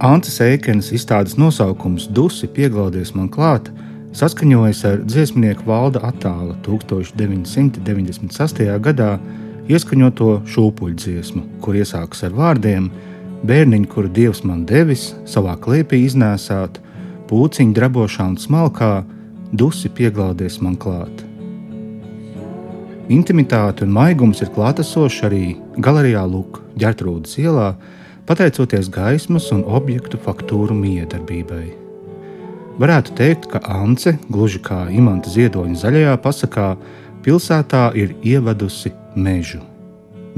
Antas Eikenes izstādes nosaukums Dusi pieglaudies man klāt saskaņojas ar dziesmnieku valda attāla 1998. gadā ieskaņoto šūpuļdziesmu, kur iesākas ar vārdiem: Bērniņu, kuru dievs man devis, savā klēpī iznēsāt, pūciņu drabošā un smalkā, dusi pieglaudies man klāt. Intimitāte un maigums ir klātesoši arī galerijā Lūk, ģērtrūdas ielā, pateicoties gaismas un objektu faktūru miedarbībai. Varētu teikt, ka Ance, gluži kā Imants Ziedoņa zaļajā pasakā, pilsētā ir ievadusi mežu.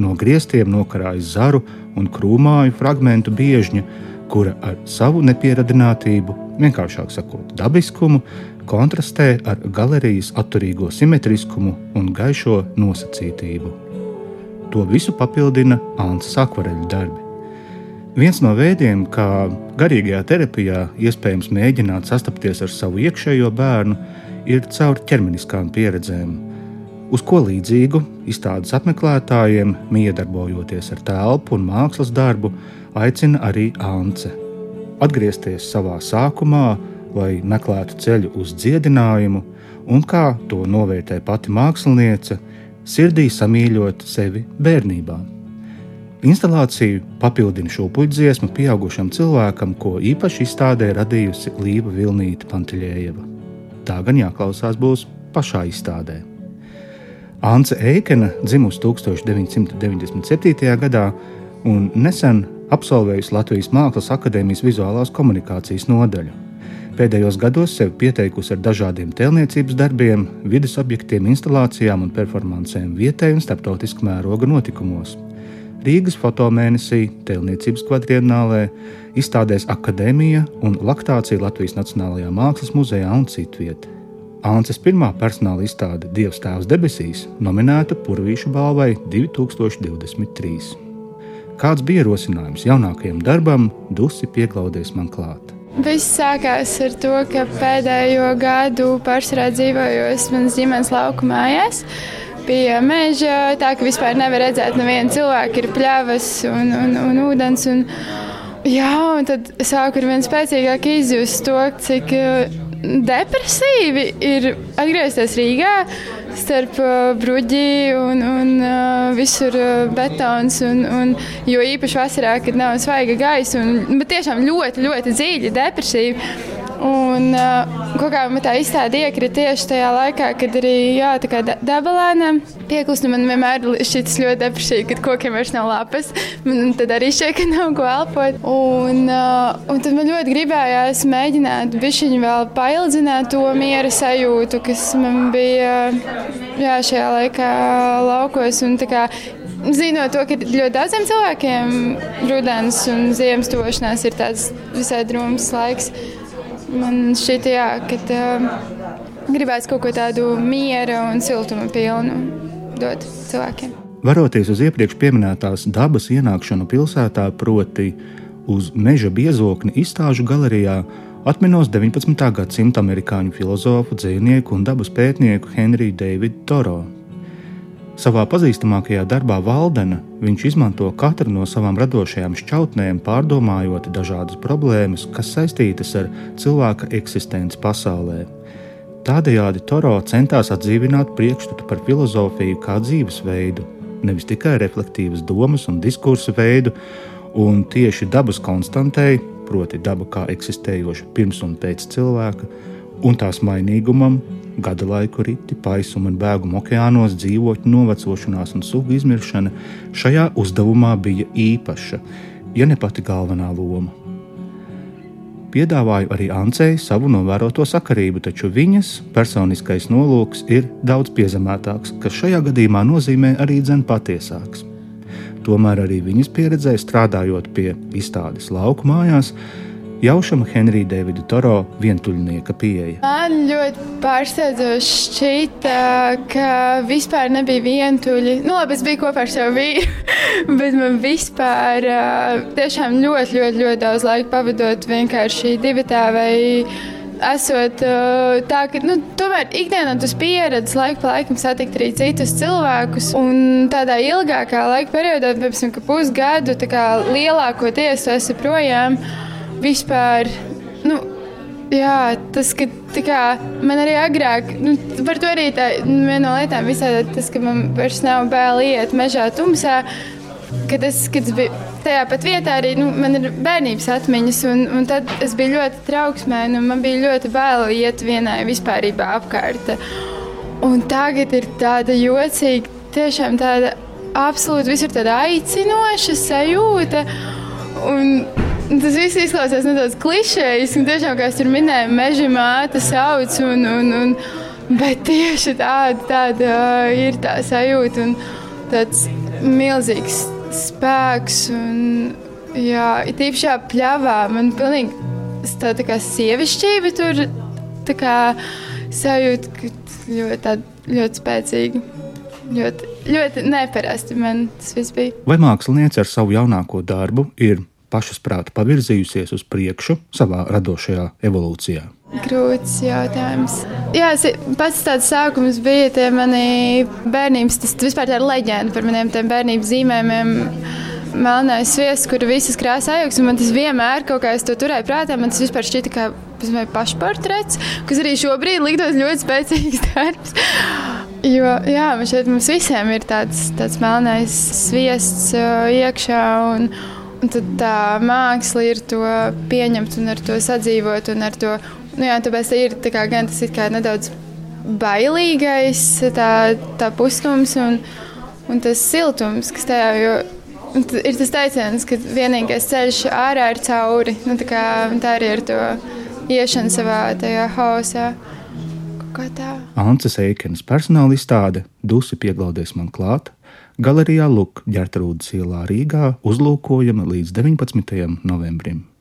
No griestiem nokarājas zaru un krūmāju fragmentu biežņa, kura ar savu nepieradinātību, vienkāršāk sakot, dabiskumu, kontrastē ar galerijas atturīgo simetriskumu un gaišo nosacītību. To visu papildina Antas akvareļu darbi. Viens no veidiem, kā garīgajā terapijā iespējams mēģināt sastapties ar savu iekšējo bērnu, ir caur ķermeniskām pieredzēm, uz ko līdzīgu izstādes apmeklētājiem, miedarbojoties ar telpu un mākslas darbu, aicina arī Ance. Atgriezties savā sākumā, lai meklētu ceļu uz dziedinājumu, un kā to novērtē pati māksliniece, sirdī samīļot sevi bērnībā. Instalāciju papildina šo puķdziesmu pieaugušam cilvēkam, ko īpaši izstādē radījusi Līva Vilnīta Panteļējeva. Tā gan jāklausās būs pašā izstādē. Anse Eikena dzimusi 1997. gadā un nesen absolvējusi Latvijas Mākslas akadēmijas vizuālās komunikācijas nodaļu. Pēdējos gados sevi pieteikusi ar dažādiem tēlniecības darbiem, vidas objektiem, instalācijām un performancēm vietējā un starptautiskā mēroga notikumos. Rīgas fotomēnesī, Tēlniecības kvadrienālē, izstādēs Akadēmija un Laktācija Latvijas Nacionālajā Mākslas muzejā un citvietā. Anses pirmā personāla izstāde Dievs Tēvs debesīs nominēta Purvīšu balvai 2023. Kāds bija ierosinājums jaunākajam darbam, Dusi pieklaudies man klāt? Viss sākās ar to, ka pēdējo gadu pārsvarā dzīvojos manas ģimenes lauku mājās. Bija meža, tā ka vispār nevar redzēt, nevienu cilvēku ir pļavas un, un, un ūdens. Un, jā, un tad sāku ar vien spēcīgāk izjust to, cik depresīvi ir atgriezties Rīgā starp uh, bruģi un, un uh, visur uh, betons. Un, un, jo īpaši vasarā, kad nav svaiga gaisa, un tiešām ļoti, ļoti dziļi depresīvi. Un uh, kaut kā man tā izstāde iekrita tieši tajā laikā, kad arī jā, dabalēnam pieklust. Man vienmēr šķiet ļoti depresīvi, kad kokiem vairs nav lapas. Man tad arī šķiet, ka nav ko elpot. Un, uh, un tad man ļoti gribējās mēģināt bišķiņu vēl paildzināt to miera sajūtu, kas man bija jā, šajā laikā laukos. Un, kā, Zinot to, ka ļoti daudziem cilvēkiem rudens un ziemas tošanās ir tāds visai drūms laiks. Man šķiet, jā, ka uh, gribēs kaut ko tādu miera un siltuma pilnu dot cilvēkiem. Varoties uz iepriekš minētās dabas ienākšanu pilsētā, proti, uz meža biezokni izstāžu galerijā, atminos 19. gadsimta amerikāņu filozofu, dzīsnieku un dabas pētnieku Henriju Davidu Toro. Savā pazīstamākajā darbā Valdena viņš izmanto katru no savām radošajām šķautnēm, pārdomājot dažādas problēmas, kas saistītas ar cilvēka eksistenci pasaulē. Tādējādi Toro centās atdzīvināt priekšstatu par filozofiju kā dzīvesveidu, nevis tikai reflektīvas domas un diskursu veidu, un tieši dabas konstantei, proti, daba kā eksistējoša pirms un pēc cilvēka, un tās mainīgumam, gada laiku riti, paisuma un bēguma okeānos, dzīvotņu novecošanās un sugu izmiršana šajā uzdevumā bija īpaša, ja ne pati galvenā loma. Piedāvāju arī Ancei savu novēroto sakarību, taču viņas personiskais nolūks ir daudz piezemētāks, kas šajā gadījumā nozīmē arī dzen patiesāks. Tomēr arī viņas pieredzē strādājot pie izstādes lauku mājās, jaušama Henrija Davida Toro vientuļnieka pieeja. Man ļoti pārsteidzoši šķita, ka vispār nebija vientuļi. Nu, labi, es biju kopā ar savu vīru, bet man vispār tiešām ļoti, ļoti, ļoti daudz laika pavadot vienkārši divatā vai esot tā, ka nu, tomēr ikdienā tas pieredzi laiku pa laikam satikt arī citus cilvēkus. Un tādā ilgākā laika periodā, piemēram, pusgadu, lielākoties esi projām. Vispār. Nu, Jā, tas, ka kā, man arī agrāk, nu, par to arī tā, viena no lietām visā tas, ka man vairs nav bail iet mežā tumsā, ka tas, kad es biju tajā pat vietā, arī nu, man ir bērnības atmiņas, un, un tad es biju ļoti trauksmēna, un man bija ļoti bail iet vienai vispārībā apkārt. Un tagad ir tāda jocīga, tiešām tāda absolūti visur tāda aicinoša sajūta. Un, Tas viss izklausās nedaudz klišejas, un tiešām, kā es tur minēju, meža māte sauc. Un, un, un, bet tieši tāda, tāda ir tā sajūta un tāds milzīgs spēks. Un, jā, it īpaši šajā pļavā man pilnīgi tā, tā kā sievišķība tur tā kā sajūta, ka ļoti, ļoti spēcīga. Ļoti, ļoti neparasti man tas viss bija. Vai mākslinieci ar savu jaunāko darbu ir pašasprāta pavirzījusies uz priekšu savā radošajā evolūcijā? Grūts jautājums. Jā, pats tāds sākums bija tie mani bērnības, tas vispār tā ir leģenda par maniem bērnības zīmējumiem. Melnais sviests, kur visas krāsas augsts, man tas vienmēr kaut kā es to turēju prātā. Man tas vispār šķita kā pašportrets, kas arī šobrīd liktos ļoti spēcīgs darbs. Jo, jā, šeit mums visiem ir tāds, tāds melnais sviests uh, iekšā. Un tad tā māksla ir to pieņemt un ar to sadzīvot. To, nu jā, tāpēc tā ir tā kā, gan tas ir nedaudz bailīgais, tā, tā puskums un, un tas siltums, kas tajā jo, ir tas teiciens, ka vienīgais ceļš ārā ir cauri. Nu, tā, kā, tā arī ir to iešana savā tajā haosā. Ances Eikenes personāla izstāde Dusi pieglaudies man klāt Galerijā Luk ģērtrūdas ielā Rīgā uzlūkojama līdz 19. novembrim.